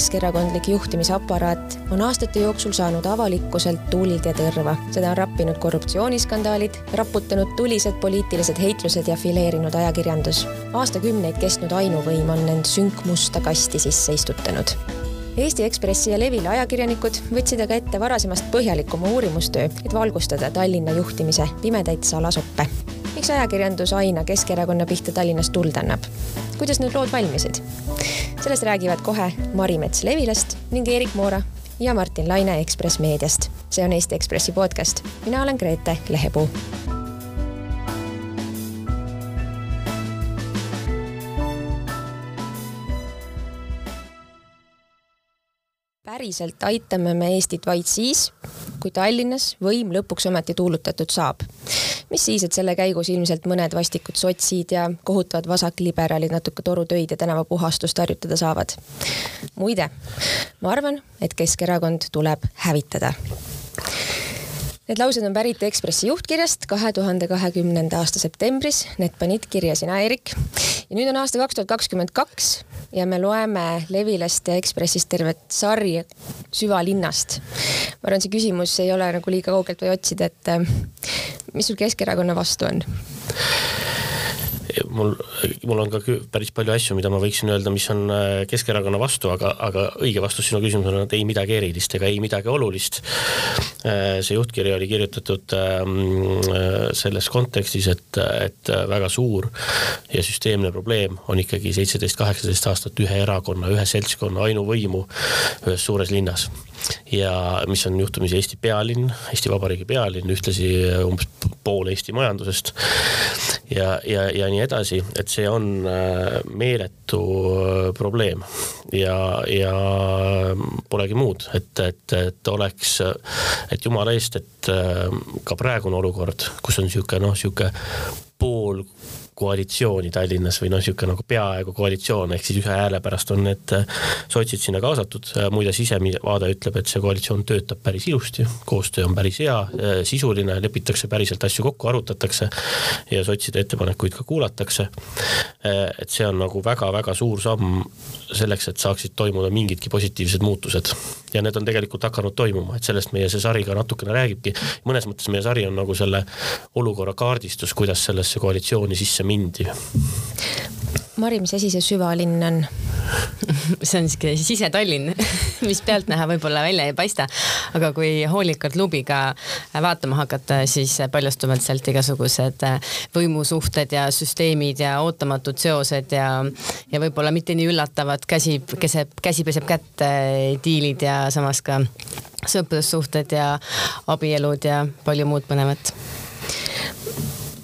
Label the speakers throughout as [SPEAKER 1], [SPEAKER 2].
[SPEAKER 1] Keskerakondlik juhtimisaparaat on aastate jooksul saanud avalikkuselt tuulid ja tõrva. seda on rappinud korruptsiooniskandaalid, raputanud tulised poliitilised heitlused ja fileerinud ajakirjandus. aastakümneid kestnud ainuvõim on end sünkmusta kasti sisse istutanud Eesti Ekspressi ja Levile ajakirjanikud võtsid aga ette varasemast põhjalikuma uurimustöö, et valgustada Tallinna juhtimise pimedaid salasoppe. miks ajakirjandus aina Keskerakonna pihta Tallinnas tuld annab? kuidas need lood valmisid? Sellest räägivad kohe Mari Mets Levilast ning Eerik Moora ja Martin Laine Ekspress Meediast. see on Eesti Ekspressi podcast. mina olen Grete Lehepuu päriselt aitame me Eestit vaid siis, kui Tallinnas võim lõpuks ometi tuulutatud saab. mis siis, et selle käigus ilmselt mõned vastikud sotsid ja kohutavad vasakliberaalid natuke torutöid ja tänavapuhastust harjutada saavad. muide, ma arvan, et Keskerakond tuleb hävitada Need laused on pärit Ekspressi juhtkirjast kahe tuhande kahekümnenda aasta septembris, need panid kirja sina, Eerik. ja nüüd on aasta kaks tuhat kakskümmend kaks ja me loeme Levilast ja Ekspressist tervet sarja süvalinnast. ma arvan, see küsimus ei ole nagu liiga kaugelt või otsida, et äh, mis sul Keskerakonna vastu on?
[SPEAKER 2] Mul, mul on ka päris palju asju, mida ma võiksin öelda, mis on äh, Keskerakonna vastu, aga, aga õige vastus sinu küsimusele on, et ei midagi erilist ega ei midagi olulist. Äh, see juhtkiri oli kirjutatud ähm, äh, selles kontekstis, et, et väga suur ja süsteemne probleem on ikkagi seitseteist, kaheksateist aastat ühe erakonna, ühe seltskonna ainuvõimu ühes suures linnas ja mis on juhtumisi Eesti pealinn, Eesti Vabariigi pealinn, ühtlasi umbes pool Eesti majandusest. Ja, ja, ja nii edasi, et see on äh, meeletu äh, probleem. Ja, ja polegi muud, et, et, et oleks, et jumala eest, et äh, ka praegune olukord, kus on niisugune noh, niisugune pool koalitsiooni Tallinnas või noh, niisugune nagu peaaegu koalitsioon, ehk siis ühe hääle pärast on need äh, sotsid sinna kaasatud. Äh, muide, sisevaade ütleb, et see koalitsioon töötab päris ilusti, koostöö on päris hea, äh, sisuline, lepitakse päriselt asju kokku, arutatakse ja sotside ettepanekuid ka kuulatakse. et see on nagu väga-väga suur samm selleks, et saaksid toimuda mingidki positiivsed muutused. ja need on tegelikult hakanud toimuma, et sellest meie see sari ka natukene räägibki. mõnes mõttes meie sari on nagu selle olukorra kaardistus, kuidas sellesse koalitsiooni sisse mindi.
[SPEAKER 1] Mari, mis asi see süvalinn on?
[SPEAKER 3] see on siuke sise-Tallinn, mis pealtnäha võib-olla välja ei paista, aga kui hoolikalt luubiga vaatama hakata, siis paljastuvad sealt igasugused võimusuhted ja süsteemid ja ootamatud seosed ja, ja võib-olla mitte nii üllatavad käsi, keseb, käsi peseb kätt diilid ja samas ka sõprussuhted ja abielud ja palju muud põnevat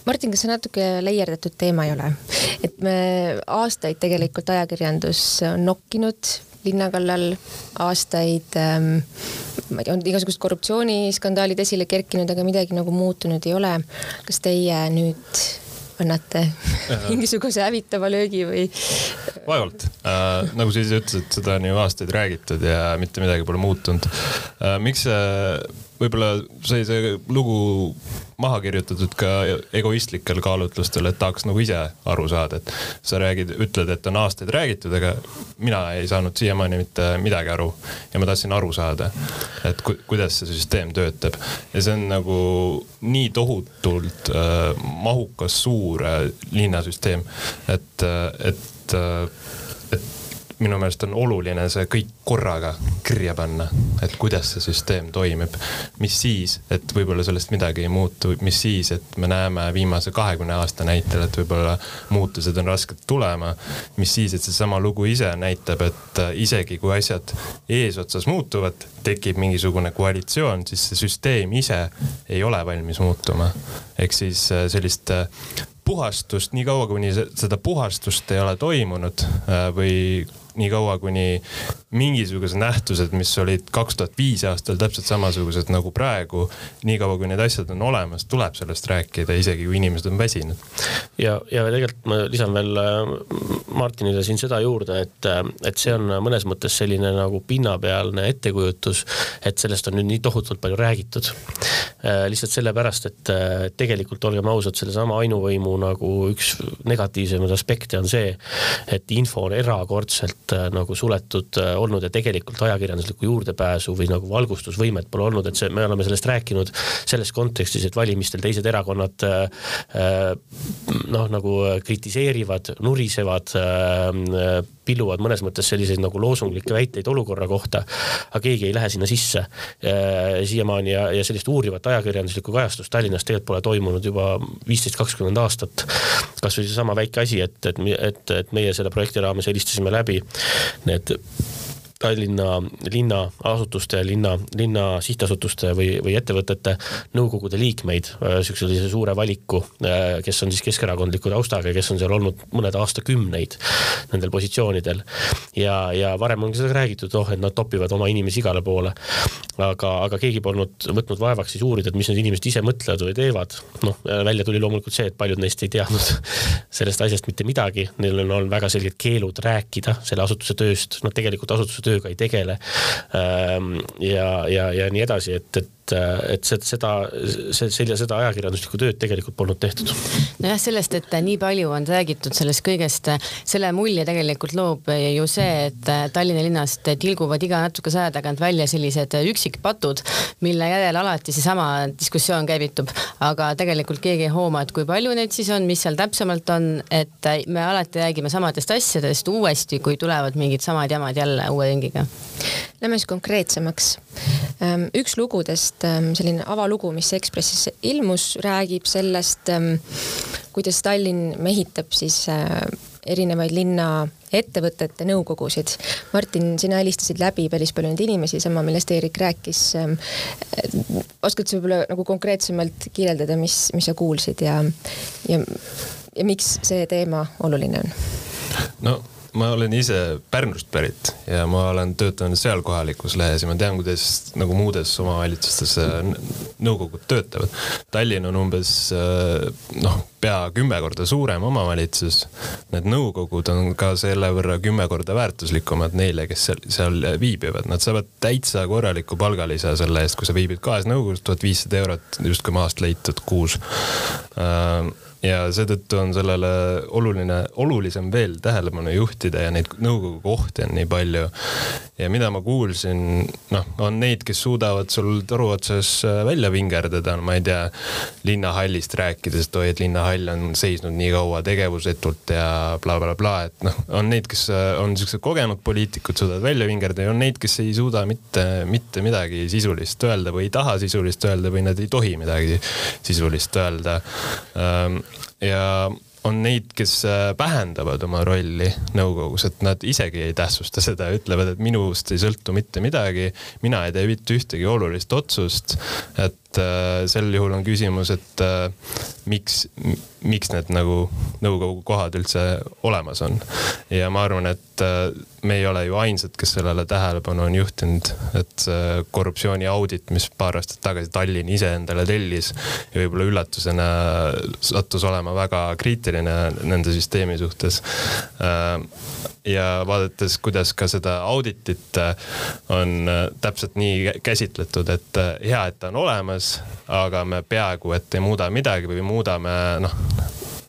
[SPEAKER 1] Martin, kas see natuke leierdatud teema ei ole? et me aastaid tegelikult ajakirjandus on nokkinud linna kallal, aastaid ähm, ma ei tea, on igasugused korruptsiooniskandaalid esile kerkinud, aga midagi nagu muutunud ei ole. kas teie nüüd annate mingisuguse hävitava löögi või?
[SPEAKER 4] vaevalt äh,, nagu sa ise ütlesid, seda on ju aastaid räägitud ja mitte midagi pole muutunud äh,. miks see võib-olla sai see lugu maha kirjutatud ka egoistlikel kaalutlustel, et tahaks nagu ise aru saada, et sa räägid, ütled, et on aastaid räägitud, aga mina ei saanud siiamaani mitte midagi aru ja ma tahtsin aru saada, et ku, kuidas see süsteem töötab. Ja see on nagu nii tohutult äh, mahukas, suur äh, linnasüsteem, et äh,, et äh, minu meelest on oluline see kõik korraga kirja panna, et kuidas see süsteem toimib. mis siis, et võib-olla sellest midagi ei muutu, mis siis, et me näeme viimase kahekümne aasta näitel, et võib-olla muutused on rasked tulema. mis siis, et seesama lugu ise näitab, et äh, isegi kui asjad eesotsas muutuvad, tekib mingisugune koalitsioon, siis see süsteem ise ei ole valmis muutuma. ehk siis äh, sellist äh, puhastust, niikaua kuni seda puhastust ei ole toimunud või niikaua, kuni mingisugused nähtused, mis olid kaks tuhat viis aastal täpselt samasugused nagu praegu, niikaua kui need asjad on olemas, tuleb sellest rääkida, isegi kui inimesed on väsinud.
[SPEAKER 2] ja, ja tegelikult ma lisan veel äh, Martinile siin seda juurde, et, äh, et see on mõnes mõttes selline nagu pinnapealne ettekujutus, et sellest on nüüd nii tohutult palju räägitud. Äh, lihtsalt sellepärast, et tegelikult olgem ausad, sellesama ainuvõimu nagu üks negatiivsemaid aspekte on see, et info on erakordselt nagu suletud olnud ja tegelikult ajakirjanduslikku juurdepääsu või nagu valgustusvõimet pole olnud, et see, me oleme sellest rääkinud selles kontekstis, et valimistel teised erakonnad noh, nagu kritiseerivad, nurisevad, pilluvad mõnes mõttes selliseid nagu loosunglikke väiteid olukorra kohta, aga keegi ei lähe sinna sisse siiamaani ja, ja sellist uurivat ajakirjanduslikku kajastust Tallinnas tegelikult pole toimunud juba viisteist, kakskümmend aastat. kasvõi seesama väike asi, et, et, et, et meie selle projekti raames helistasime läbi need Tallinna linnaasutuste, linna, linna sihtasutuste või, või ettevõtete nõukogude liikmeid, niisuguse sellise suure valiku, kes on siis keskerakondliku taustaga ja kes on seal olnud mõned aastakümneid nendel positsioonidel. ja, ja varem on ka seda räägitud, oh, et nad topivad oma inimesi igale poole. aga, aga keegi polnud võtnud vaevaks siis uurida, et mis need inimesed ise mõtlevad või teevad. noh, välja tuli loomulikult see, et paljud neist ei teadnud sellest asjast mitte midagi, neil on olnud väga selged keelud rääkida selle asutuse tööst, nad tegelikult asutuse tööga ei tegele. Ehm, ja, ja, ja nii edasi, et, et et, seda, selle, seda ajakirjanduslikku tööd tegelikult polnud tehtud.
[SPEAKER 3] nojah, sellest, et nii palju on räägitud sellest kõigest, selle mulje tegelikult loob ju see, et Tallinna linnast tilguvad iga natukese aja tagant välja sellised üksikpatud, mille järel alati seesama diskussioon käivitub, aga tegelikult keegi ei hooma, et kui palju neid siis on, mis seal täpsemalt on, et me alati räägime samadest asjadest uuesti, kui tulevad mingid samad jamad jälle uue ringiga.
[SPEAKER 1] Lähme siis konkreetsemaks. Ehm, üks lugudest ähm, selline avalugu, mis Ekspressis ilmus, räägib sellest, ähm, kuidas Tallinn mehitab siis erinevaid linna ettevõtete nõukogusid. Martin, sina helistasid läbi päris palju neid inimesi, sama millest Eerik rääkis. Oskad sa võib-olla nagu konkreetsemalt kirjeldada, mis, mis sa kuulsid ja, ja, ja miks see teema oluline on?
[SPEAKER 4] no ma olen ise Pärnust pärit ja ma olen töötanud seal kohalikus lehes ja ma tean, kuidas nagu muudes omavalitsustes äh, nõukogud töötavad. Tallinn on umbes äh, noh, pea kümme korda suurem omavalitsus. Need nõukogud on ka selle võrra kümme korda väärtuslikumad neile, kes seal, seal viibivad, nad saavad täitsa korraliku palgalisa selle eest, kui sa viibid kahes nõukogus, tuhat viissada eurot justkui maast leitud kuus äh, ja seetõttu on sellele oluline, olulisem veel tähelepanu juhtida ja neid nõukogu kohti on nii palju. ja mida ma kuulsin, noh, on neid, kes suudavad sul toru otsas äh, välja vingerdada, ma ei tea, linnahallist rääkides, et oi, et linnahall on seisnud nii kaua tegevusetult ja blablabla bla, bla, et noh, on neid, kes äh, on siuksed kogenud poliitikud, suudavad välja vingerdada ja on neid, kes ei suuda mitte, mitte midagi sisulist öelda või ei taha sisulist öelda või nad ei tohi midagi sisulist öelda ähm, ja on neid, kes äh, vähendavad oma rolli nõukogus, et nad isegi ei tähtsusta seda, ütlevad, et minust ei sõltu mitte midagi, mina ei tee mitte ühtegi olulist otsust. et äh, sel juhul on küsimus, et äh, miks, miks need nagu nõukogu kohad üldse olemas on. ja ma arvan, et äh, me ei ole ju ainsad, kes sellele tähelepanu on juhtinud, et see korruptsiooni audit, mis paar aastat tagasi Tallinn ise endale tellis ja võib-olla üllatusena sattus olema väga kriitiline nende süsteemi suhtes. Ja vaadates, kuidas ka seda auditit on täpselt nii käsitletud, et hea, et ta on olemas, aga me peaaegu et ei muuda midagi või muudame noh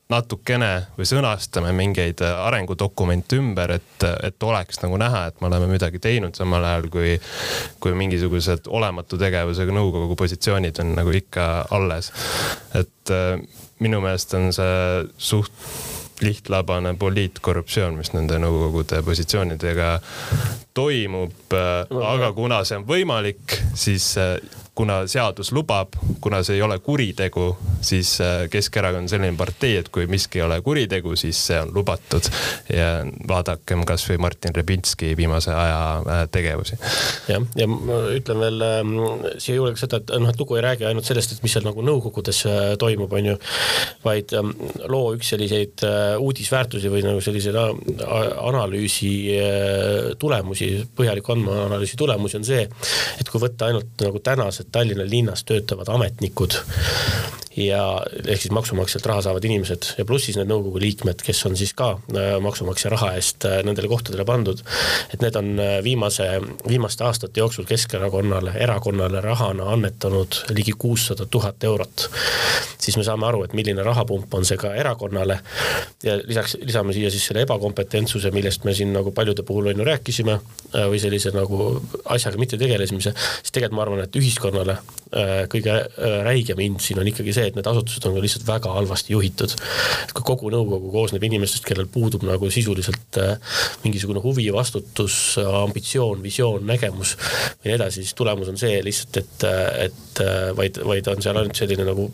[SPEAKER 4] natukene või sõnastame mingeid arengudokumente ümber, et, et oleks nagu näha, et me oleme midagi teinud, samal ajal kui, kui mingisugused olematu tegevusega nõukogu positsioonid on nagu ikka alles. et äh, minu meelest on see suht lihtlabane poliitkorruptsioon, mis nende nõukogude positsioonidega toimub. Äh, aga kuna see on võimalik, siis äh, kuna seadus lubab, kuna see ei ole kuritegu, siis Keskerakond on selline partei, et kui miski ei ole kuritegu, siis see on lubatud. ja vaadakem kasvõi Martin Repinski viimase aja tegevusi.
[SPEAKER 2] jah, ja ma ütlen veel ähm, siia juurde ka seda, et noh, et lugu ei räägi ainult sellest, et mis seal nagu nõukogudes toimub, on ju, vaid ähm, loo üks selliseid uudisväärtusi või nagu selliseid analüüsi tulemusi, põhjaliku andmeanalüüsi tulemusi on see, et kui võtta ainult nagu tänased Tallinna linnas töötavad ametnikud ja ehk siis maksumaksjalt raha saavad inimesed ja pluss siis need nõukogu liikmed, kes on siis ka äh, maksumaksja raha eest äh, nendele kohtadele pandud. et need on äh, viimase, viimaste aastate jooksul Keskerakonnale, erakonnale rahana annetanud ligi kuussada tuhat eurot. siis me saame aru, et milline rahapump on see ka erakonnale. ja lisaks lisame siia siis selle ebakompetentsuse, millest me siin nagu paljude puhul on ju rääkisime või sellise nagu asjaga mitte tegelemise, siis tegelikult ma arvan, et ühiskonnale kõige räigem hind siin on ikkagi see, see, et need asutused on ka lihtsalt väga halvasti juhitud. et kui kogu nõukogu koosneb inimestest, kellel puudub nagu sisuliselt äh, mingisugune huvi, vastutus, ambitsioon, visioon, nägemus või nii edasi, siis tulemus on see lihtsalt, et, et äh, vaid, vaid on seal ainult selline nagu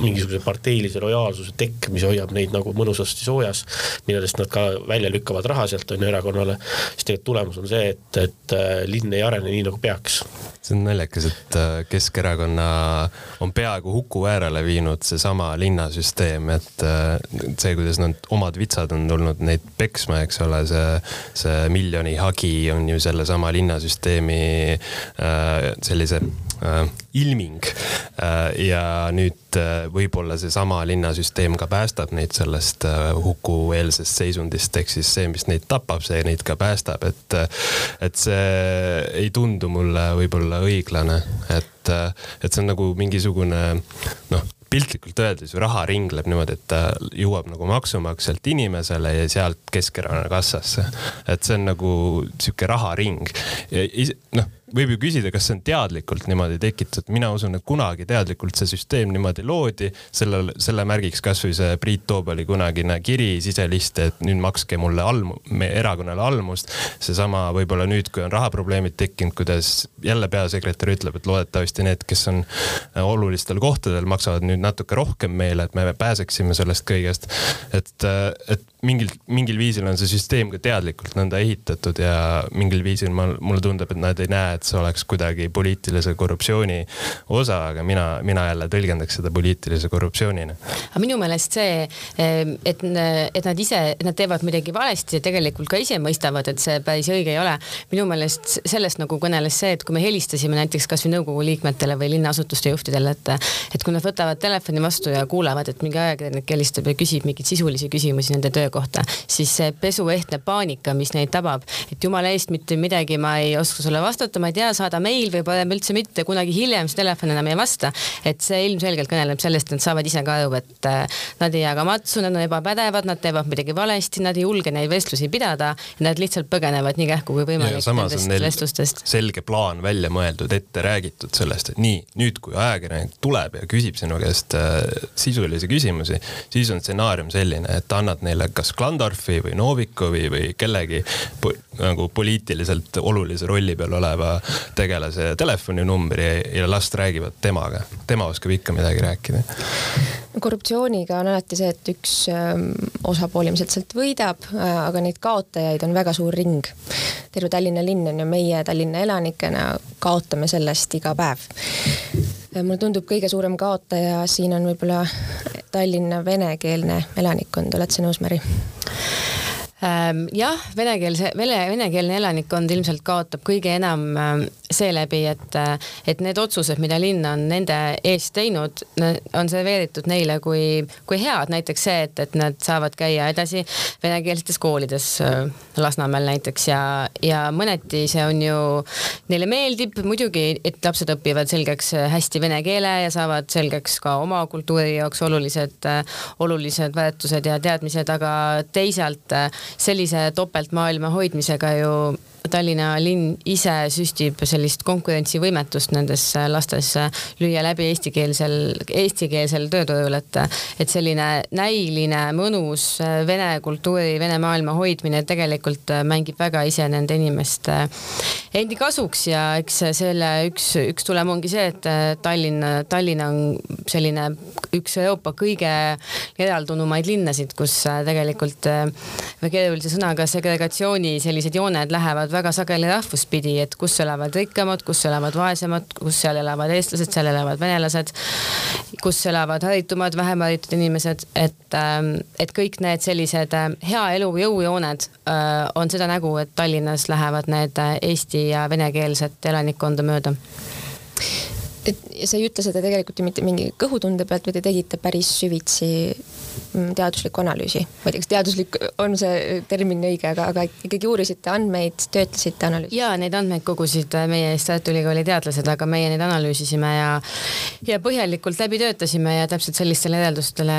[SPEAKER 2] mingisuguse parteilise lojaalsuse tekk, mis hoiab neid nagu mõnusasti soojas, millest nad ka välja lükkavad raha sealt on ju erakonnale, siis tegelikult tulemus on see, et, et äh, linn ei arene nii, nagu peaks.
[SPEAKER 4] see on naljakas, et Keskerakonna on peaaegu huku äärele viinud seesama linnasüsteem, et äh, see, kuidas nad omad vitsad on tulnud neid peksma, eks ole, see, see miljoni hagi on ju sellesama linnasüsteemi äh, sellise äh, ilming. Ja nüüd võib-olla seesama linnasüsteem ka päästab neid sellest hukueelsest seisundist, ehk siis see, mis neid tapab, see neid ka päästab, et, et see ei tundu mulle võib-olla õiglane, et, et see on nagu mingisugune noh piltlikult öeldes ju raha ringleb niimoodi, et ta jõuab nagu maksumaksjalt inimesele ja sealt Keskerakonna kassasse. et see on nagu sihuke raharing. noh võib ju küsida, kas see on teadlikult niimoodi tekitatud, mina usun, et kunagi teadlikult see süsteem niimoodi loodi, sellel, selle märgiks kasvõi see Priit Toobali kunagine kiri siseliste, et nüüd makske mulle meie erakonnale almust. seesama võib-olla nüüd, kui on rahaprobleemid tekkinud, kuidas jälle peasekretär ütleb, et loodetavasti need, kes on olulistel kohtadel, maksavad nüüd natuke rohkem meile, et me pääseksime sellest kõigest. et, et mingil, mingil viisil on see süsteem ka teadlikult nõnda ehitatud ja mingil viisil ma, mulle tundub, et nad ei näe, et see oleks kuidagi poliitilise korruptsiooni osa, aga mina, mina jälle tõlgendaks seda poliitilise korruptsioonina.
[SPEAKER 3] aga minu meelest see, et, et nad ise, nad teevad midagi valesti ja tegelikult ka ise mõistavad, et see päris õige ei ole. minu meelest sellest nagu kõneles see, et kui me helistasime näiteks kasvõi nõukogu liikmetele või linnaasutuste juhtidele, et, et kui nad võtavad telefoni vastu ja kuulevad, et mingi ajakirjanik helistab ja küsib mingeid sisulisi küsimusi nende töö kohta, siis see pesuehtne paanika, mis neid tabab, et jumala eest mitte midagi ma ei oska sulle vastata, ma ei tea, saada meil või parem üldse mitte, kunagi hiljem see telefon enam ei vasta. et see ilmselgelt kõneleb sellest, et nad saavad ise ka aru, et äh, nad ei jaga matsu, nad on ebapädevad, nad teevad midagi valesti, nad ei julge neid vestlusi pidada nad lihtsalt põgenevad nii kähku kui võimalik nendest vestlustest.
[SPEAKER 4] selge plaan välja mõeldud, ette räägitud sellest, et nii, nüüd kui ajakirjanik tuleb ja küsib sinu käest äh, sisulisi küsimusi, siis on stsenaarium selline, et annad neile kas Klandorfi või Novikovi või kellegi po nagu poliitiliselt olulise rolli peal oleva tegelase telefoninumbri ja, last räägivad temaga. tema oskab ikka midagi rääkida.
[SPEAKER 1] korruptsiooniga on alati see, et üks ähm, osapool ilmselt sealt võidab, äh, aga neid kaotajaid on väga suur ring. terve Tallinna linn on ju meie Tallinna elanikena kaotame sellest iga päev mulle tundub kõige suurem kaotaja siin on võib-olla Tallinna venekeelne elanikkond, oled sa nõus, Mari?
[SPEAKER 3] Ähm, jah, venekeelse, vene, venekeelne elanikkond ilmselt kaotab kõige enam ähm, seeläbi, et, äh, et need otsused, mida linn on nende eest teinud, on serveeritud neile kui, kui head, näiteks see, et, et nad saavad käia edasi venekeelsetes koolides äh, Lasnamäel näiteks. Ja, ja mõneti see on ju, neile meeldib muidugi, et lapsed õpivad selgeks äh, hästi vene keele ja saavad selgeks ka oma kultuuri jaoks olulised, olulised väärtused ja teadmised, aga teisalt sellise topeltmaailma hoidmisega ju Tallinna linn ise süstib sellist konkurentsivõimetust nendes lastes lüüa läbi eestikeelsel, eestikeelsel tööturul, et, et selline näiline, mõnus vene kultuuri, vene maailma hoidmine tegelikult mängib väga ise nende inimeste endi kasuks. Ja eks selle üks, üks tulem ongi see, et Tallinn, Tallinn on selline üks Euroopa kõige eraldunumaid linnasid, kus tegelikult või keerulise sõnaga segregatsiooni sellised jooned lähevad väga sageli rahvuspidi, et kus elavad rikkamad, kus elavad vaesemad, kus seal elavad eestlased, seal elavad venelased, kus elavad haritumad, vähem haritud inimesed, et, ähm, et kõik need sellised äh, hea elu jõujooned äh, on seda nägu, et Tallinnas lähevad need äh, eesti ja venekeelset elanikkonda mööda
[SPEAKER 1] et sa ei ütle seda tegelikult ju mitte mingi kõhutunde pealt, vaid te tegite päris süvitsi mm, teaduslikku analüüsi. ma ei tea, kas teaduslik on see termin õige, aga, aga ikkagi uurisite andmeid, töötlesite analüüsi?
[SPEAKER 3] ja neid andmeid kogusid meie Tartu Ülikooli teadlased, aga meie neid analüüsisime ja ja põhjalikult läbi töötasime ja täpselt sellistele järeldustele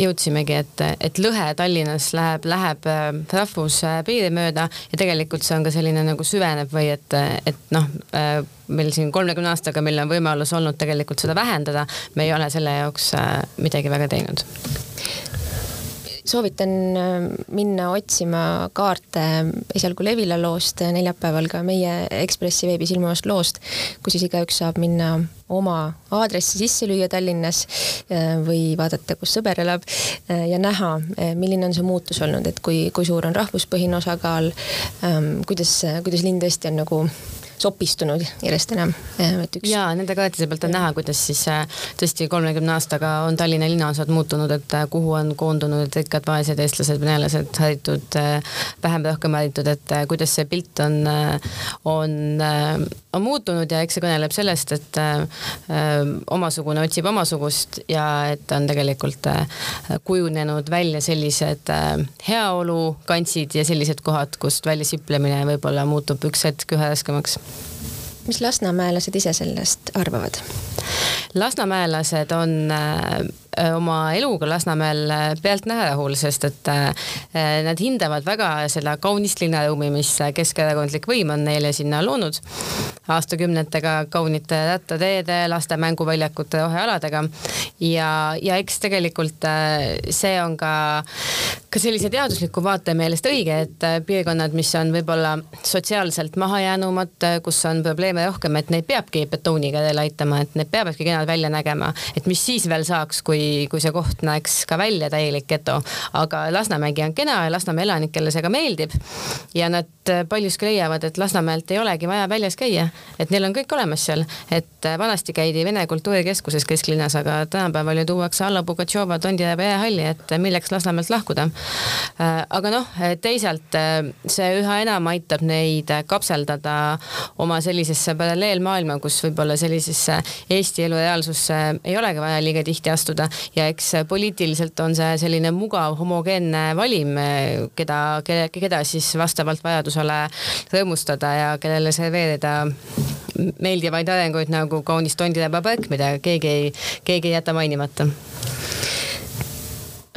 [SPEAKER 3] jõudsimegi, et, et lõhe Tallinnas läheb, läheb äh, rahvuspiiri mööda ja tegelikult see on ka selline nagu süveneb või et, et noh äh, meil siin kolmekümne aastaga meil on võimalus olnud tegelikult seda vähendada, me ei ole selle jaoks äh, midagi väga teinud.
[SPEAKER 1] Soovitan äh, minna otsima kaarte esialgu Levila loost, neljapäeval ka meie Ekspressi veebis ilmuvast loost, kus siis igaüks saab minna oma aadressi sisse lüüa Tallinnas äh, või vaadata, kus sõber elab ja näha, milline on see muutus olnud, et kui, kui suur on rahvuspõhine osakaal, ähm, kuidas, kuidas linn tõesti on nagu sopistunud järjest enam.
[SPEAKER 3] Üks... ja nende kaartide pealt on näha, kuidas siis äh, tõesti kolmekümne aastaga on Tallinna linnaosad muutunud, et äh, kuhu on koondunud rikkad, vaesed, eestlased, venelased, haritud, äh, vähem või rohkem haritud, et kuidas see pilt on, on, on muutunud ja eks see kõneleb sellest, et omasugune otsib omasugust ja et on tegelikult kujunenud välja sellised heaolukantsid ja sellised kohad, kust välja siplemine võib-olla muutub üks hetk üha raskemaks
[SPEAKER 1] mis lasnamäelased ise sellest arvavad?
[SPEAKER 3] Lasnamäelased on äh, oma eluga Lasnamäel äh, pealtnäha rahul, sest et äh, nad hindavad väga seda kaunist linnaruumi, mis keskerakondlik võim on neile sinna loonud. aastakümnetega kaunite rattateede, laste mänguväljakute, rohealadega ja, ja eks tegelikult see on ka, ka sellise teadusliku vaate meelest õige, et piirkonnad, mis on võib-olla sotsiaalselt mahajäänumad, kus on probleeme rohkem, et neid peabki betooniga veel aitama, et need peavadki kenad välja nägema, et mis siis veel saaks, kui, kui see koht näeks ka välja täielik geto, aga Lasnamägi on kena ja Lasnamäe elanikele see ka meeldib. ja nad paljuski leiavad, et Lasnamäelt ei olegi vaja väljas käia, et neil on kõik olemas seal, et vanasti käidi Vene Kultuurikeskuses kesklinnas, aga tänapäeval ju tuuakse alla Pugatšova Tondjärve jäähalli, et milleks Lasnamäelt lahkuda. aga noh, teisalt see üha enam aitab neid kapseldada oma sellisesse paralleelmaailma, kus võib-olla sellisesse Eesti elu reaalsusse ei olegi vaja liiga tihti astuda ja eks poliitiliselt on see selline mugav homogeenne valim, keda, keda, keda siis vastavalt vajadusele rõõmustada ja kellele serveerida meeldivaid arenguid nagu kaunis Tondileba park, mida keegi ei, keegi ei jäta mainimata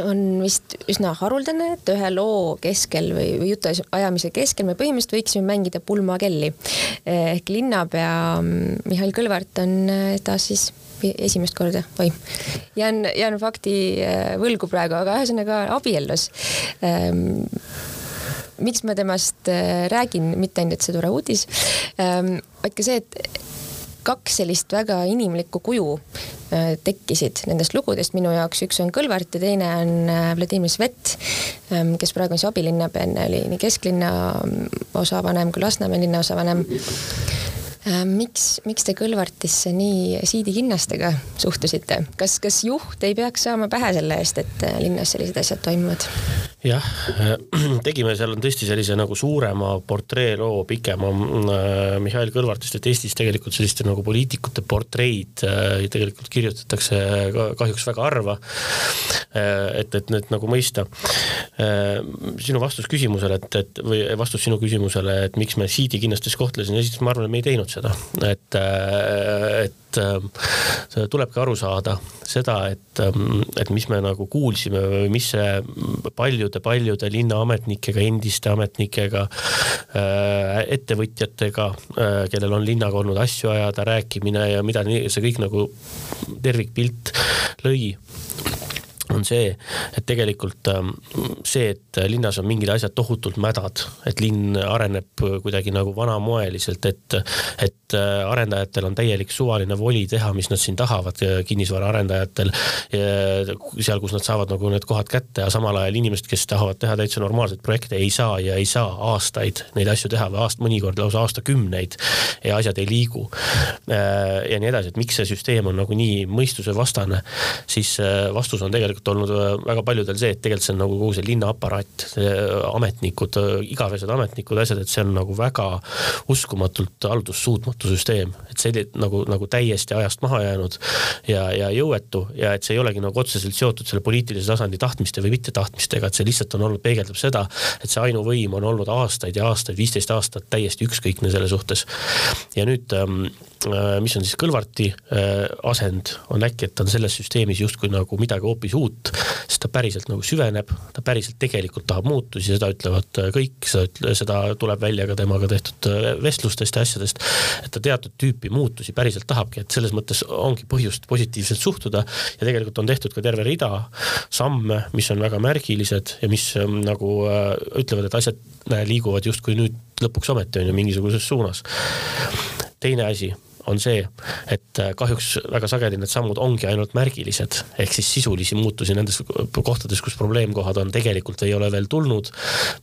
[SPEAKER 1] on vist üsna haruldane, et ühe loo keskel või, või jutuajamise keskel me põhimõtteliselt võiksime mängida pulmakelli. ehk linnapea Mihhail Kõlvart on taas siis esimest korda, oi, jään, jään fakti äh, võlgu praegu, aga ühesõnaga abiellus ähm, miks ma temast äh, räägin, mitte ainult see tore uudis ähm,, vaid ka see, et kaks sellist väga inimlikku kuju äh, tekkisid nendest lugudest minu jaoks, üks on Kõlvart ja teine on äh, Vladimir Svet, ähm, kes praegu on siis abilinnapea, enne oli nii kesklinna mm, osavanem kui Lasnamäe linnaosavanem miks, miks te Kõlvartisse nii siidikinnastega suhtusite, kas, kas juht ei peaks saama pähe selle eest, et linnas sellised asjad toimuvad?
[SPEAKER 2] jah, tegime seal tõesti sellise nagu suurema portreeloo, pikema äh, Mihhail Kõlvartist, et Eestis tegelikult selliste nagu poliitikute portreid äh, tegelikult kirjutatakse kahjuks väga harva. Äh, et, et need nagu mõista. sinu vastus küsimusele, et, et või vastus sinu küsimusele, et miks me Siidi kinnastes kohtlesime, esiteks ma arvan, et me ei teinud seda, et, et et tulebki aru saada seda, et, et mis me nagu kuulsime või mis see paljud paljude-paljude linnaametnikega, endiste ametnikega, äh, ettevõtjatega, äh, kellel on linnaga olnud asju ajada, rääkimine ja mida see kõik nagu tervikpilt lõi on see, et tegelikult ähm, see, et linnas on mingid asjad tohutult mädad, et linn areneb kuidagi nagu vanamoeliselt, et, et äh, arendajatel on täielik suvaline voli teha, mis nad siin tahavad, kinnisvaraarendajatel. seal, kus nad saavad nagu need kohad kätte ja samal ajal inimesed, kes tahavad teha täitsa normaalseid projekte, ei saa ja ei saa aastaid neid asju teha või aast-, mõnikord lausa aastakümneid ja asjad ei liigu. Äh, ja nii edasi, et miks see süsteem on nagu nii mõistusevastane, siis äh, vastus on tegelikult tegelikult olnud äh, väga paljudel see, et tegelikult see on nagu kogu see linnaaparaat, ametnikud, äh, igavesed ametnikud, asjad, et see on nagu väga uskumatult haldussuutmatu süsteem, et see nagu, nagu täiesti ajast maha jäänud ja, ja jõuetu ja et see ei olegi nagu otseselt seotud selle poliitilise tasandi tahtmiste või mittetahtmistega, et see lihtsalt on olnud, peegeldab seda, et see ainuvõim on olnud aastaid ja aastaid, viisteist aastat täiesti ükskõikne selle suhtes. ja nüüd ähm, äh, mis on siis Kõlvarti asend, on äkki, et on selles süsteemis justkui nagu midagi hoopis uut uut, sest ta päriselt nagu süveneb, ta päriselt tegelikult tahab muutusi, seda ütlevad äh, kõik, seda tuleb välja ka temaga tehtud äh, vestlustest ja asjadest, et ta teatud tüüpi muutusi päriselt tahabki, et selles mõttes ongi põhjust positiivselt suhtuda ja tegelikult on tehtud ka terve rida samme, mis on väga märgilised ja mis ähm, nagu äh, ütlevad, et asjad liiguvad justkui nüüd lõpuks ometi on ju mingisuguses suunas. teine asi on see, et äh, kahjuks väga sageli need sammud ongi ainult märgilised, ehk siis sisulisi muutusi nendes kohtades, kus probleemkohad on, tegelikult ei ole veel tulnud,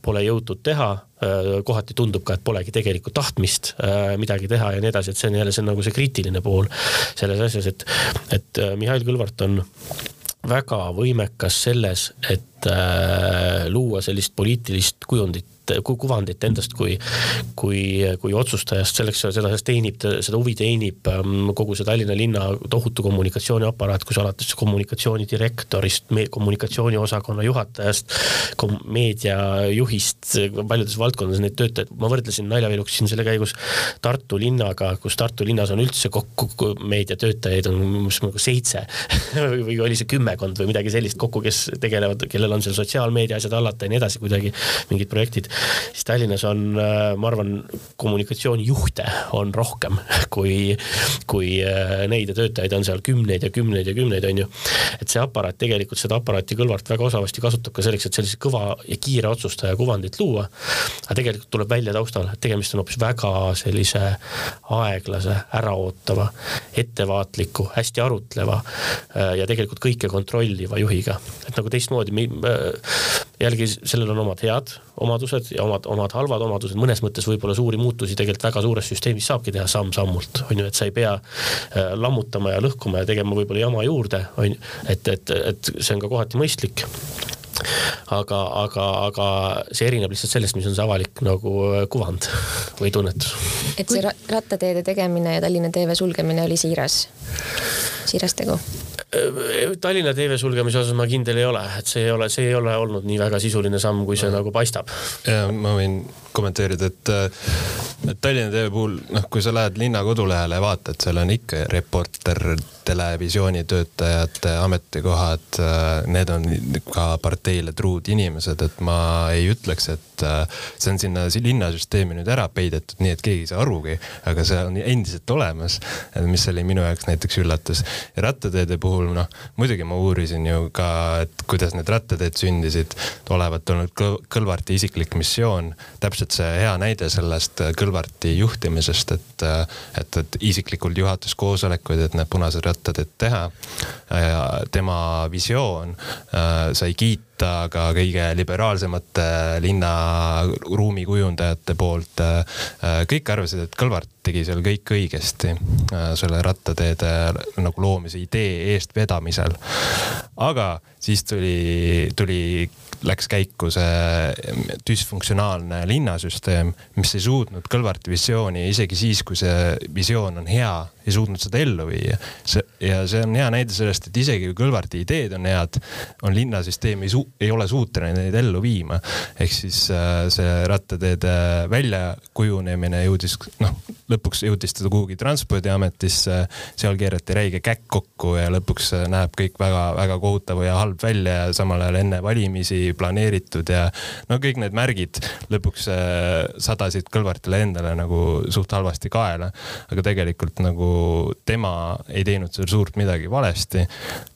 [SPEAKER 2] pole jõutud teha, äh, kohati tundub ka, et polegi tegelikult tahtmist äh, midagi teha ja nii edasi, et see on jälle, see on nagu see kriitiline pool selles asjas, et, et Mihhail Kõlvart on väga võimekas selles, et äh, luua sellist poliitilist kujundit kuvandit endast kui, kui, kui otsustajast, selleks seda teenib, seda huvi teenib ähm, kogu see Tallinna linna tohutu kommunikatsiooniaparaat, kus alates kommunikatsioonidirektorist, kommunikatsiooniosakonna juhatajast, meediajuhist, paljudes valdkondades neid töötajaid, ma võrdlesin naljaviluks siin selle käigus Tartu linnaga, kus Tartu linnas on üldse kokku meediatöötajaid on umbes nagu seitse või oli see kümmekond või midagi sellist kokku, kes tegelevad, kellel on seal sotsiaalmeedia asjad hallata ja nii edasi kuidagi, mingid projektid siis Tallinnas on, äh, ma arvan, kommunikatsioonijuhte on rohkem kui, kui äh, neid ja töötajaid on seal kümneid ja kümneid ja kümneid, on ju. et see aparaat tegelikult, seda aparaati Kõlvart väga osavasti kasutab ka selleks, et sellise kõva ja kiire otsustaja kuvandit luua. aga tegelikult tuleb välja taustal, et tegemist on hoopis väga sellise aeglase, äraootava, ettevaatliku, hästi arutleva äh, ja tegelikult kõike kontrolliva juhiga. et nagu teistmoodi, jällegi sellel on omad head omadused ja omad, omad halvad omadused, mõnes mõttes võib-olla suuri muutusi tegelikult väga suures süsteemis saabki teha samm-sammult, on ju, et sa ei pea äh, lammutama ja lõhkuma ja tegema võib-olla jama juurde, on ju, et, et, et see on ka kohati mõistlik aga, aga, aga see erineb lihtsalt sellest, mis on see avalik nagu äh, kuvand või tunnetus.
[SPEAKER 1] et see rattateede tegemine ja Tallinna TV sulgemine oli siiras, siiras tegu?
[SPEAKER 2] Äh, Tallinna TV sulgemise osas ma kindel ei ole, et see ei ole, see ei ole olnud nii väga sisuline samm, kui see ja. nagu paistab.
[SPEAKER 4] ja ma võin kommenteerida, et, äh, et Tallinna TV puhul, noh, kui sa lähed linna kodulehele ja vaatad, seal on ikka reporter, televisioonitöötajate ametikohad, äh, need on ka parteile truud inimesed, et ma ei ütleks, et see on sinna linnasüsteemi nüüd ära peidetud, nii et keegi ei saa arugi, aga see on endiselt olemas, mis oli minu jaoks näiteks üllatus. ja rattateede puhul puhul noh, muidugi ma uurisin ju ka, et kuidas need rattateed sündisid. olevat olnud Kõlvarti isiklik missioon, täpselt see hea näide sellest Kõlvarti juhtimisest, et, et, et isiklikult juhatas koosolekuid, et need punased rattateed teha. tema visioon äh, sai kiita võtta ka kõige liberaalsemate linna ruumikujundajate poolt. Äh, kõik arvasid, et Kõlvart tegi seal kõik õigesti äh, selle rattateede nagu loomise idee eestvedamisel. aga siis tuli, tuli läks käiku see düsfunktsionaalne linnasüsteem, mis ei suutnud Kõlvarti visiooni isegi siis, kui see visioon on hea, ei suutnud seda ellu viia. see ja see on hea näide sellest, et isegi kui Kõlvarti ideed on head, on linnasüsteem ei ei ole suuteline neid ellu viima. ehk siis äh, see rattateede väljakujunemine jõudis noh, lõpuks jõudis ta kuhugi transpordiametisse, seal keerati räige käkk kokku ja lõpuks näeb kõik väga-väga kohutav ja halb välja ja samal ajal enne valimisi planeeritud ja no kõik need märgid lõpuks sadasid Kõlvartile endale nagu suht halvasti kaela. aga tegelikult nagu tema ei teinud seal suurt midagi valesti.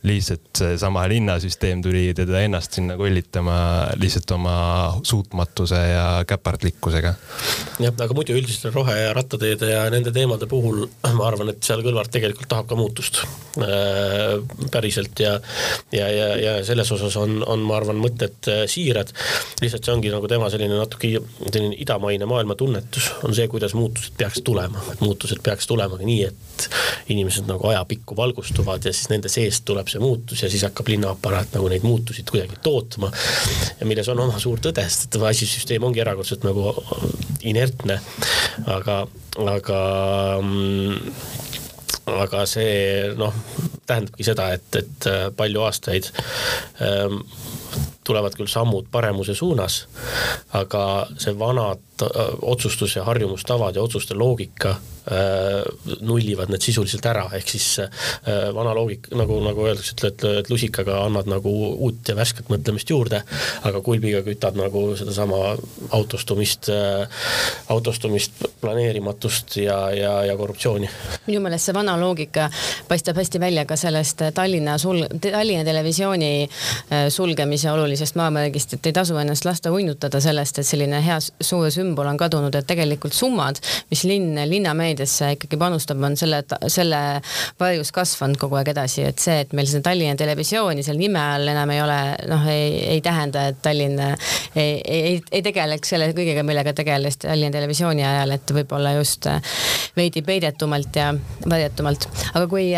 [SPEAKER 4] lihtsalt seesama linnasüsteem tuli teda ennast sinna kollitama lihtsalt oma suutmatuse ja käpardlikkusega.
[SPEAKER 2] jah, aga muidu üldiselt rohe- ja rattateede ja nende teemade puhul ma arvan, et seal Kõlvart tegelikult tahab ka muutust äh, päriselt ja, ja, ja, ja selles osas on, on, ma arvan, mõtted äh, siirad. lihtsalt see ongi nagu tema selline natuke selline idamaine maailmatunnetus on see, kuidas muutused peaks tulema, et muutused peaks tulema nii, et inimesed nagu ajapikku valgustuvad ja siis nende seest tuleb see muutus ja siis hakkab linnaaparaat nagu neid muutusid kuidagi tootma. ja milles on oma suur tõde, sest et asisüsteem ongi erakordselt nagu inertne, aga, aga mm, aga see noh, tähendabki seda, et, et palju aastaid ähm, tulevad küll sammud paremuse suunas, aga see vanad otsustus ja harjumustavad ja otsuste loogika Äh, nullivad need sisuliselt ära, ehk siis äh, vana loogika, nagu, nagu öeldakse, et, et lusikaga annad nagu uut ja värsket mõtlemist juurde, aga kulbiga kütad nagu sedasama autostumist, äh, autostumist, planeerimatust ja, ja, ja korruptsiooni.
[SPEAKER 3] minu meelest see vana loogika paistab hästi välja ka sellest Tallinna sul-, Tallinna Televisiooni sulgemise olulisest maamärgist, et ei tasu ennast lasta uinutada sellest, et selline hea suur sümbol on kadunud, et tegelikult summad, mis linn, linnameedia meediasse ikkagi panustab, on selle, selle varjus kasvanud kogu aeg edasi, et see, et meil seda Tallinna Televisiooni seal nime all enam ei ole, noh, ei, ei tähenda, et Tallinn ei, ei, ei tegeleks selle kõigega, millega tegeles Tallinna Televisiooni ajal, et võib-olla just veidi peidetumalt ja varjatumalt. aga kui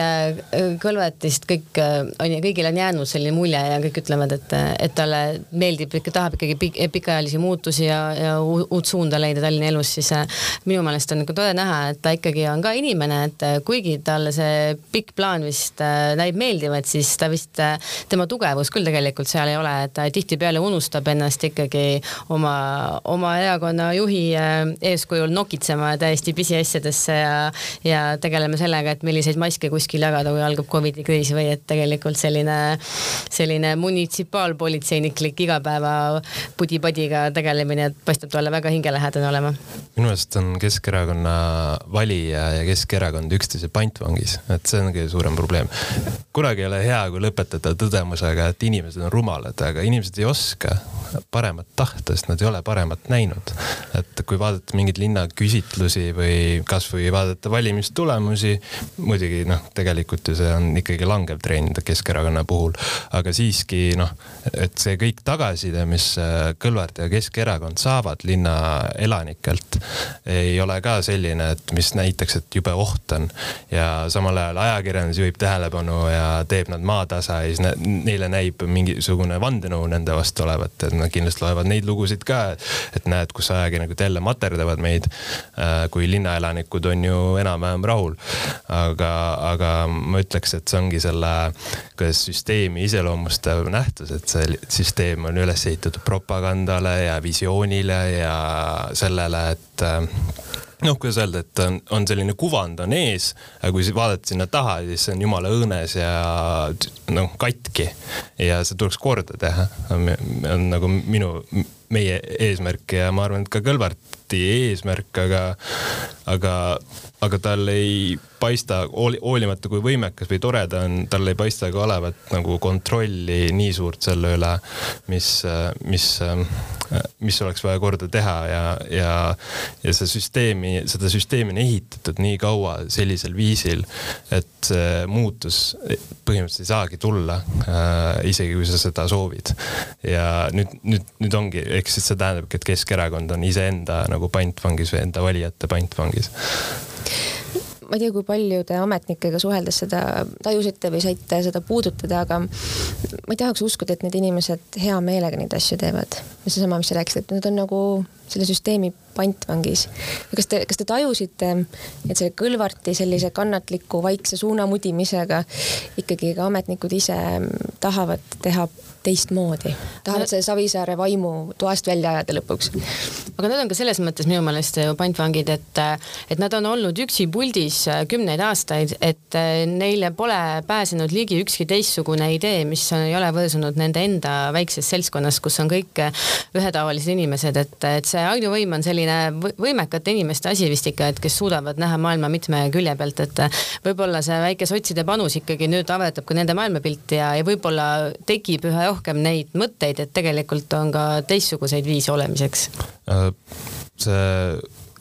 [SPEAKER 3] Kõlvartist kõik äh, on ja kõigil on jäänud selline mulje ja kõik ütlevad, et, et talle meeldib, tahab ikkagi pik, pikaajalisi muutusi ja, ja uut suunda leida Tallinna elus, siis äh, minu meelest on nagu tore näha, et ta ikkagi on ka inimene, et äh, kuigi talle see pikk plaan vist näib meeldivat, siis ta vist, tema tugevus küll tegelikult seal ei ole, et ta tihtipeale unustab ennast ikkagi oma, oma erakonna juhi eeskujul nokitsema täiesti pisiasjadesse ja, ja tegeleme sellega, et milliseid maske kuskil jagada, kui algab Covidi kriis või et tegelikult selline, selline munitsipaalpolitseiniklik igapäeva pudi-padiga tegelemine paistab talle väga hingelähedane olema.
[SPEAKER 4] minu meelest on Keskerakonna valija ja Keskerakond üksteise pantvangis, et see on kõige suurem probleem. kunagi ei ole hea, kui lõpetada tõdemusega, et inimesed on rumalad, aga inimesed ei oska paremat tahta, sest nad ei ole paremat näinud. et kui vaadata mingeid linnaküsitlusi või kasvõi vaadata valimistulemusi, muidugi noh, tegelikult ju see on ikkagi langev trend Keskerakonna puhul, aga siiski noh, et see kõik tagasiside, mis Kõlvart ja Keskerakond saavad linna elanikelt, ei ole ka selline, et mis näitaks, et jube oht on. ja samal ajal ajakirjandus juhib tähelepanu ja teeb nad maatasa ja siis neile näib mingisugune vandenõu nende vastu olevat, et nad kindlasti loevad neid lugusid ka. et näed, kus ajakirjanikud jälle materdavad meid. Äh, kui linnaelanikud on ju enam-vähem rahul. aga, aga ma ütleks, et see ongi selle, kuidas süsteemi iseloomustav nähtus, et see süsteem on üles ehitatud propagandale ja visioonile ja sellele, et äh, noh, kuidas öelda, et on, on selline kuvand on ees, aga kui vaadata sinna taha, siis see on jumala õõnes ja noh, katki ja see tuleks korda teha. on nagu minu, meie eesmärk ja ma arvan, et ka Kõlvarti eesmärk, aga, aga, aga tal ei paista, hoolimata kui võimekas või tore ta on, tal ei paista ka olevat nagu kontrolli nii suurt selle üle, mis, mis, mis oleks vaja korda teha ja, ja, ja see süsteemi, seda süsteemi on ehitatud nii kaua sellisel viisil, et muutus põhimõtteliselt ei saagi tulla äh,, isegi kui sa seda soovid. ja nüüd, nüüd, nüüd ongi, ehk siis see tähendabki, et Keskerakond on iseenda nagu pantvangis või enda valijate pantvangis
[SPEAKER 1] ma ei tea, kui palju te ametnikega suheldes seda tajusite või saite seda puudutada, aga ma ei tahaks uskuda, et need inimesed hea meelega neid asju teevad. seesama, mis sa rääkisid, et nad on nagu selle süsteemi pantvangis. kas te, kas te tajusite, et see Kõlvarti sellise kannatliku vaikse suunamudimisega ikkagi ka ametnikud ise tahavad teha teistmoodi, tahavad selle Savisaare vaimu toast välja ajada lõpuks.
[SPEAKER 3] aga nad on ka selles mõttes minu meelest ju pantvangid, et, et nad on olnud üksi puldis kümneid aastaid, et neile pole pääsenud ligi ükski teistsugune idee, mis ei ole võõrsunud nende enda väikses seltskonnas, kus on kõik ühetaolised inimesed, et, et see ainuvõim on selline võimekate inimeste asi vist ikka, et kes suudavad näha maailma mitme külje pealt, et võib-olla see väike sotside panus ikkagi nüüd avaldab ka nende maailmapilti ja, ja võib-olla tekib üha rohkem neid mõtteid, et tegelikult on ka teistsuguseid viise olemiseks?
[SPEAKER 4] Äh, see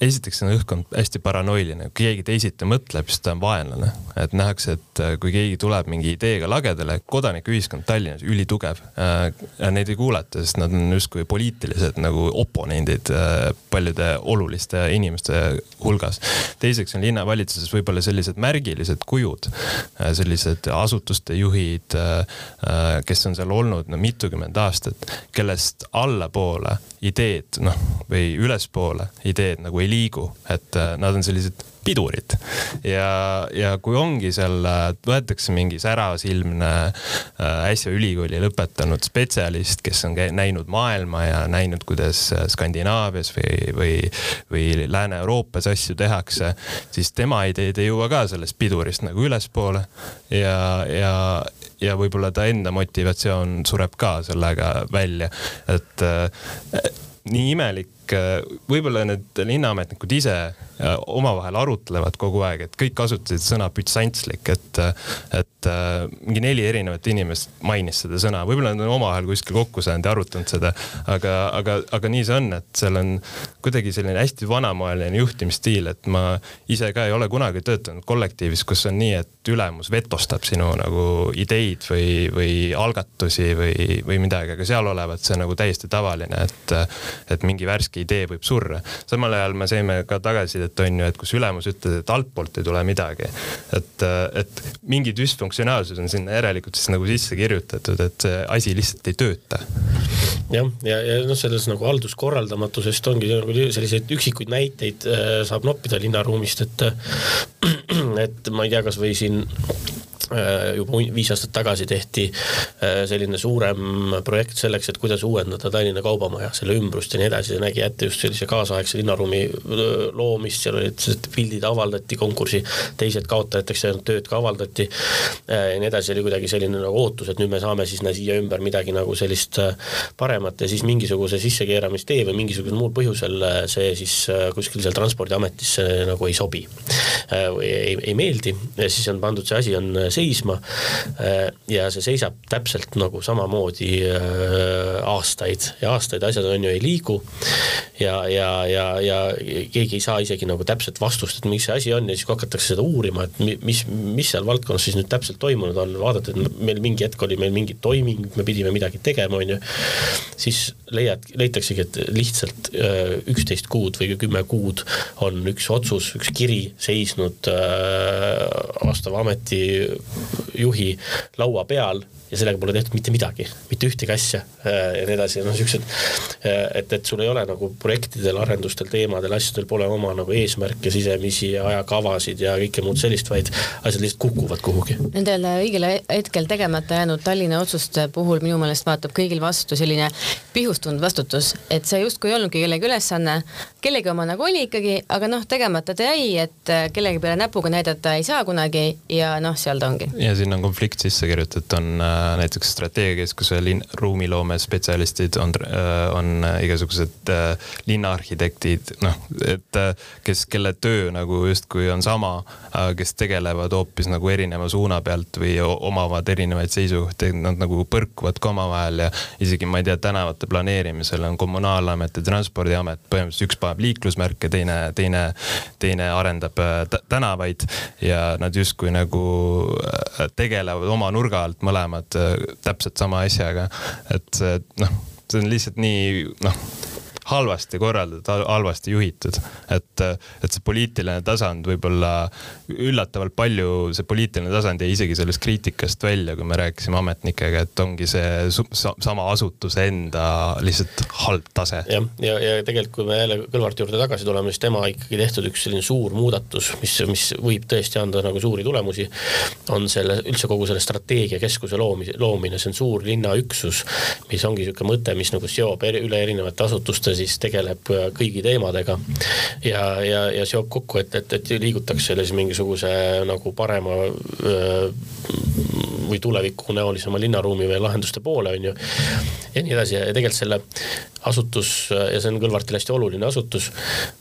[SPEAKER 4] esiteks on õhkkond hästi paranoiline, kui keegi teisiti mõtleb, siis ta on vaenlane. et nähakse, et äh, kui keegi tuleb mingi ideega lagedale, kodanikuühiskond Tallinnas ülitugev äh,. Neid ei kuulata, sest nad on justkui poliitilised nagu oponendid äh, paljude oluliste inimeste hulgas. teiseks on linnavalitsuses võib-olla sellised märgilised kujud sellised asutuste juhid kes on seal olnud no mitukümmend aastat, kellest allapoole ideed, noh, või ülespoole ideed nagu ei liigu, et äh, nad on sellised pidurid. ja, ja kui ongi seal, äh, võetakse mingi särasilmne äh, äsja ülikooli lõpetanud spetsialist, kes on näinud maailma ja näinud, kuidas Skandinaavias või, või, või Lääne-Euroopas asju tehakse, siis tema ideed ei jõua ka sellest pidurist nagu ülespoole ja, ja, ja võib-olla ta enda motivatsioon sureb ka sellega välja, et nii imelik, võib-olla need linnaametnikud ise omavahel arutlevad kogu aeg, et kõik kasutasid sõna bütsantslik, et, et äh, mingi neli erinevat inimest mainis seda sõna, võib-olla nad on omavahel kuskil kokku saanud ja arutanud seda, aga, aga, aga nii see on, et seal on kuidagi selline hästi vanamoeline juhtimisstiil, et ma ise ka ei ole kunagi töötanud kollektiivis, kus on nii, et ülemus vetostab sinu nagu ideid või, või algatusi või, või midagi, aga seal olevat see nagu täiesti tavaline, et, et mingi värske idee võib surra. samal ajal me saime ka tagasisidet on ju, et kus ülemus ütles, et altpoolt ei tule midagi. et, et mingi düsfunktsionaalsus on sinna järelikult siis nagu sisse kirjutatud, et see asi lihtsalt ei tööta.
[SPEAKER 2] jah, ja, ja, ja noh, selles nagu halduskorraldamatusest ongi nagu selliseid üksikuid näiteid äh, saab noppida linnaruumist, et et ma ei tea, kasvõi siin Äh, juba viis aastat tagasi tehti äh, selline suurem projekt selleks, et kuidas uuendada Tallinna Kaubamaja, selle ümbrust ja nii edasi, see nägi ette just sellise kaasaegse linnaruumi äh, loomist, seal olid pildid avaldati konkursi, teised kaotajateks jäänud tööd ka avaldati ja nii edasi, oli kuidagi selline nagu ootus, et nüüd me saame siis siia ümber midagi nagu sellist paremat ja siis mingisuguse sissekeeramistee või mingisugusel muul põhjusel see siis kuskil seal Transpordiametisse nagu ei sobi või ei, ei meeldi. Ja siis on pandud see asi on seisma. Äh, ja see seisab täpselt nagu samamoodi äh, aastaid ja aastaid asjad on ju ei liigu. ja, ja, ja, ja keegi ei saa isegi nagu täpset vastust, et miks see asi on ja siis kui hakatakse seda uurima, et mis, mis seal valdkonnas siis nüüd täpselt toimunud on, vaadata, et meil mingi hetk oli meil mingi toiming, me pidime midagi tegema, on ju. siis leiad, leitaksegi, et lihtsalt äh, üksteist kuud või kümme kuud on üks otsus, üks kiri seisnud vastava ameti juhi laua peal ja sellega pole tehtud mitte midagi, mitte ühtegi asja äh, ja nii edasi, noh siuksed, äh, et, et sul ei ole nagu projektidel, arendustel, teemadel, asjadel pole oma nagu eesmärke sisemisi ja ajakavasid ja kõike muud sellist, vaid asjad lihtsalt kukuvad kuhugi.
[SPEAKER 3] Nendel õigel hetkel tegemata jäänud Tallinna otsuste puhul minu meelest vaatab kõigil vastu selline pihustunud vastutus, et see justkui ei olnudki kellegi ülesanne, kellegi oma nagu oli ikkagi, aga noh, tegemata ta jäi, et äh, kellegi peale näpuga näidata ei saa kunagi ja noh, seal ta ongi.
[SPEAKER 4] ja sinna on konflikt sisse kirjutatud, on näiteks strateegiakeskuse linn, ruumiloome spetsialistid on, äh, on igasugused äh, linnaarhitektid, noh, et äh, kes, kelle töö nagu justkui on sama, kes tegelevad hoopis nagu erineva suuna pealt või omavad erinevaid seisukohti, nad nagu põrkuvad ka omavahel ja isegi ma ei tea, tänavate planeerimisel on kommunaalamet ja transpordiamet, põhimõtteliselt üks paneb liiklusmärke, teine, teine, teine arendab tänavaid ja nad justkui nagu tegelevad oma nurga alt mõlemad teevad äh, täpselt sama asjaga. et see noh, see on lihtsalt nii noh halvasti korraldatud, halvasti juhitud. et, et see poliitiline tasand võib-olla üllatavalt palju, see poliitiline tasand jäi isegi sellest kriitikast välja, kui me rääkisime ametnikega, et ongi see sama asutuse enda lihtsalt halb tase.
[SPEAKER 2] jah, ja, ja, ja tegelikult, kui me jälle Kõlvarti juurde tagasi tuleme, siis tema ikkagi tehtud üks selline suur muudatus, mis, mis võib tõesti anda nagu suuri tulemusi, on selle üldse kogu selle strateegiakeskuse loomise, loomine, see on suur linnaüksus, mis ongi niisugune mõte, mis nagu seob eri, üle erinevate asutuste, siis tegeleb äh, kõigi teemadega ja, ja, ja seob kokku, et, et, et liigutakse selles mingisuguse nagu parema öö, või tulevikunäolisema linnaruumi või lahenduste poole, on ju. ja nii edasi ja tegelikult selle asutus ja see on Kõlvartile hästi oluline asutus,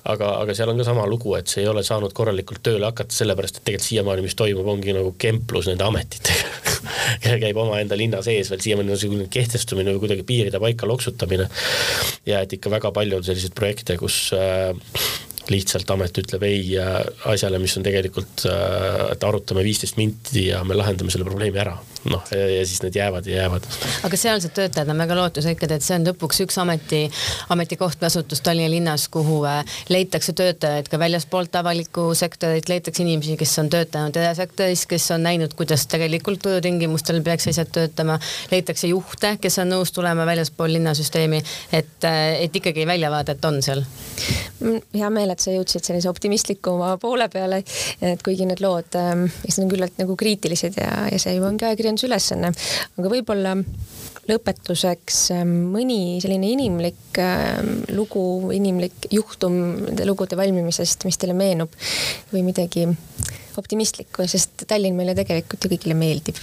[SPEAKER 2] aga, aga seal on ka sama lugu, et see ei ole saanud korralikult tööle hakata, sellepärast et tegelikult siiamaani, mis toimub, ongi nagu kemplus nende ametitega käib omaenda linna sees veel siiamaani niisugune kehtestumine või kuidagi piiride paika loksutamine. ja et ikka väga palju on selliseid projekte, kus äh, lihtsalt amet ütleb ei asjale, mis on tegelikult, äh, et arutame viisteist minti ja me lahendame selle probleemi ära. noh, ja siis need jäävad ja jäävad.
[SPEAKER 3] aga sealsed töötajad on väga lootusrikkad, et see on lõpuks üks ameti, ametikoht või asutus Tallinna linnas, kuhu äh, leitakse töötajaid ka väljaspoolt avalikku sektorit, leitakse inimesi, kes on töötanud erasektoris, kes on näinud, kuidas tegelikult turutingimustel peaks asjad töötama, leitakse juhte, kes on nõus tulema väljaspool linnasüsteemi, et, äh, et ikkagi väljavaadet on seal.
[SPEAKER 1] Mm, hea meel, et sa jõudsid sellise optimistlikuma poole peale, et kuigi need lood, ähm, eks need on küllalt nagu kriitilised ja, ja see ju ongi ajakirjanduse ülesanne, aga võib-olla lõpetuseks ähm, mõni selline inimlik ähm, lugu, inimlik juhtum nende lugude valmimisest, mis teile meenub või midagi optimistlikku, sest Tallinn meile tegelikult ju kõigile meeldib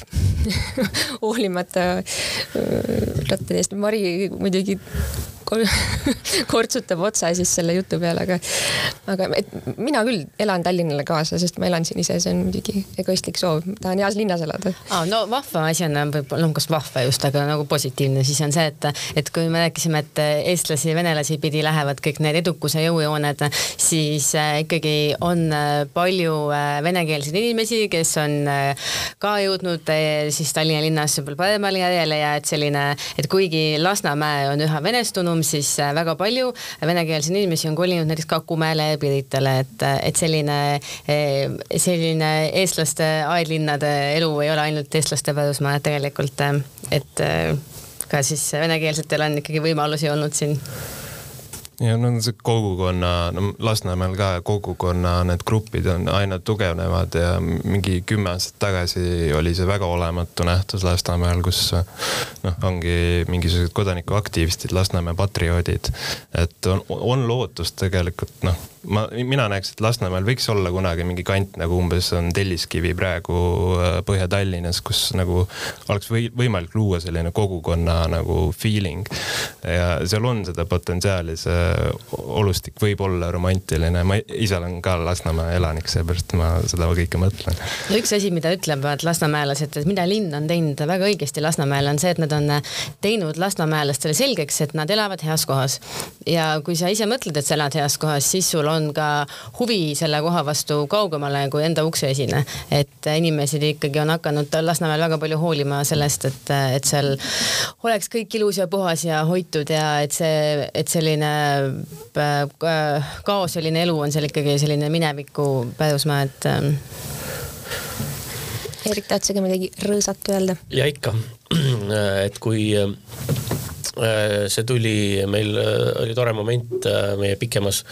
[SPEAKER 1] hoolimata äh, lottidest. Mari muidugi kortsutab otsa siis selle jutu peale, aga, aga et mina küll elan Tallinnale kaasa, sest ma elan siin ise, see on muidugi egoistlik soov, tahan heas linnas elada
[SPEAKER 3] ah,. no vahva asjana võib-olla, noh, kas vahva just, aga nagu positiivne siis on see, et, et kui me rääkisime, et eestlasi, venelasi pidi lähevad kõik need edukuse jõujooned, siis äh, ikkagi on äh, palju äh, venekeelseid inimesi, kes on ka jõudnud siis Tallinna linnas võib-olla paremale järjele ja et selline, et kuigi Lasnamäe on üha venestunum, siis äh, väga palju venekeelseid inimesi on kolinud näiteks Kakumäele ja Piritale, et, et selline, äh, selline eestlaste aedlinnade elu ei ole ainult eestlaste pärusmaa, tegelikult, äh, et ka siis venekeelsetel on ikkagi võimalusi olnud siin
[SPEAKER 4] ja no see kogukonna, no Lasnamäel ka kogukonna need grupid on aina tugevnevad ja mingi kümme aastat tagasi oli see väga olematu nähtus Lasnamäel, kus noh, ongi mingisugused kodanikuaktivistid, Lasnamäe patrioodid. et on, on lootust tegelikult noh ma, mina näeks, et Lasnamäel võiks olla kunagi mingi kant nagu umbes on Telliskivi praegu äh, Põhja-Tallinnas, kus nagu oleks või, võimalik luua selline kogukonna nagu feeling. ja seal on seda potentsiaali, see olustik võib olla romantiline, ma ise olen ka Lasnamäe elanik, seepärast ma seda kõike mõtlen.
[SPEAKER 3] no üks asi, mida ütlevad lasnamäelased, et mida linn on teinud väga õigesti Lasnamäel, on see, et nad on teinud lasnamäelastele selgeks, et nad elavad heas kohas. ja kui sa ise mõtled, et sa elad heas kohas, siis sul on ka huvi selle koha vastu kaugemale kui enda ukse esine. et inimesed ikkagi on hakanud Lasnamäel väga palju hoolima sellest, et, et seal oleks kõik ilus ja puhas ja hoitud ja et see, et selline äh, kaoseline elu on seal ikkagi selline mineviku pärusmaa, et ähm,
[SPEAKER 1] Erik, tahad sa ka midagi rõõsat öelda?
[SPEAKER 2] ja ikka, et kui Äh, see tuli, meil äh, oli tore moment äh, meie pikemas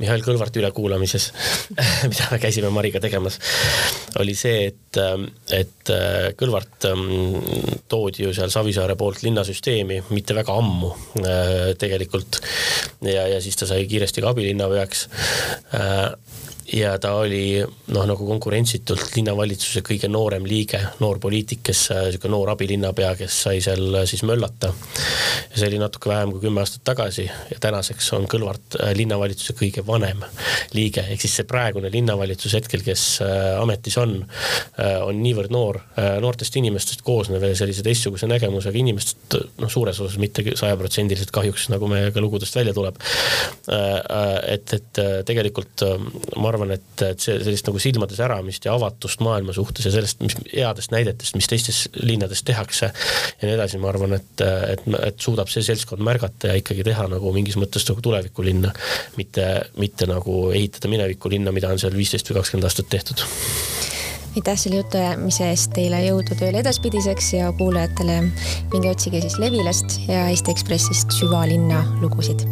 [SPEAKER 2] Mihhail Kõlvarti ülekuulamises mida me käisime Mariga tegemas, oli see, et, et Kõlvart ähm, toodi ju seal Savisaare poolt linnasüsteemi mitte väga ammu tegelikult. Ja, ja siis ta sai kiiresti ka abilinnapeaks ja ta oli noh, nagu konkurentsitult linnavalitsuse kõige noorem liige, noor poliitik, kes, niisugune noor abilinnapea, kes sai seal siis möllata. ja see oli natuke vähem kui kümme aastat tagasi ja tänaseks on Kõlvart äh, linnavalitsuse kõige vanem liige, ehk siis see praegune linnavalitsus hetkel, kes äh, ametis on, äh, on niivõrd noor, noortest inimestest koosnev ja sellise teistsuguse nägemusega inimestest, noh, suures osas mitte sajaprotsendiliselt kahjuks, nagu me ka lugudest välja tuleb. et, et tegelikult ma arvan, arvan, et, et see sellist nagu silmade säramist ja avatust maailma suhtes ja sellest, mis headest näidetest, mis teistes linnades tehakse ja nii edasi, ma arvan, et, et, et suudab see seltskond märgata ja ikkagi teha nagu mingis mõttes nagu tulevikulinna, mitte, mitte nagu ehitada minevikulinna, mida on seal viisteist või kakskümmend aastat tehtud.
[SPEAKER 1] Aitäh selle jutuajamise eest, teile jõudu tööle edaspidiseks ja kuulajatele minge otsige siis Levilast ja Eesti Ekspressist süvalinna lugusid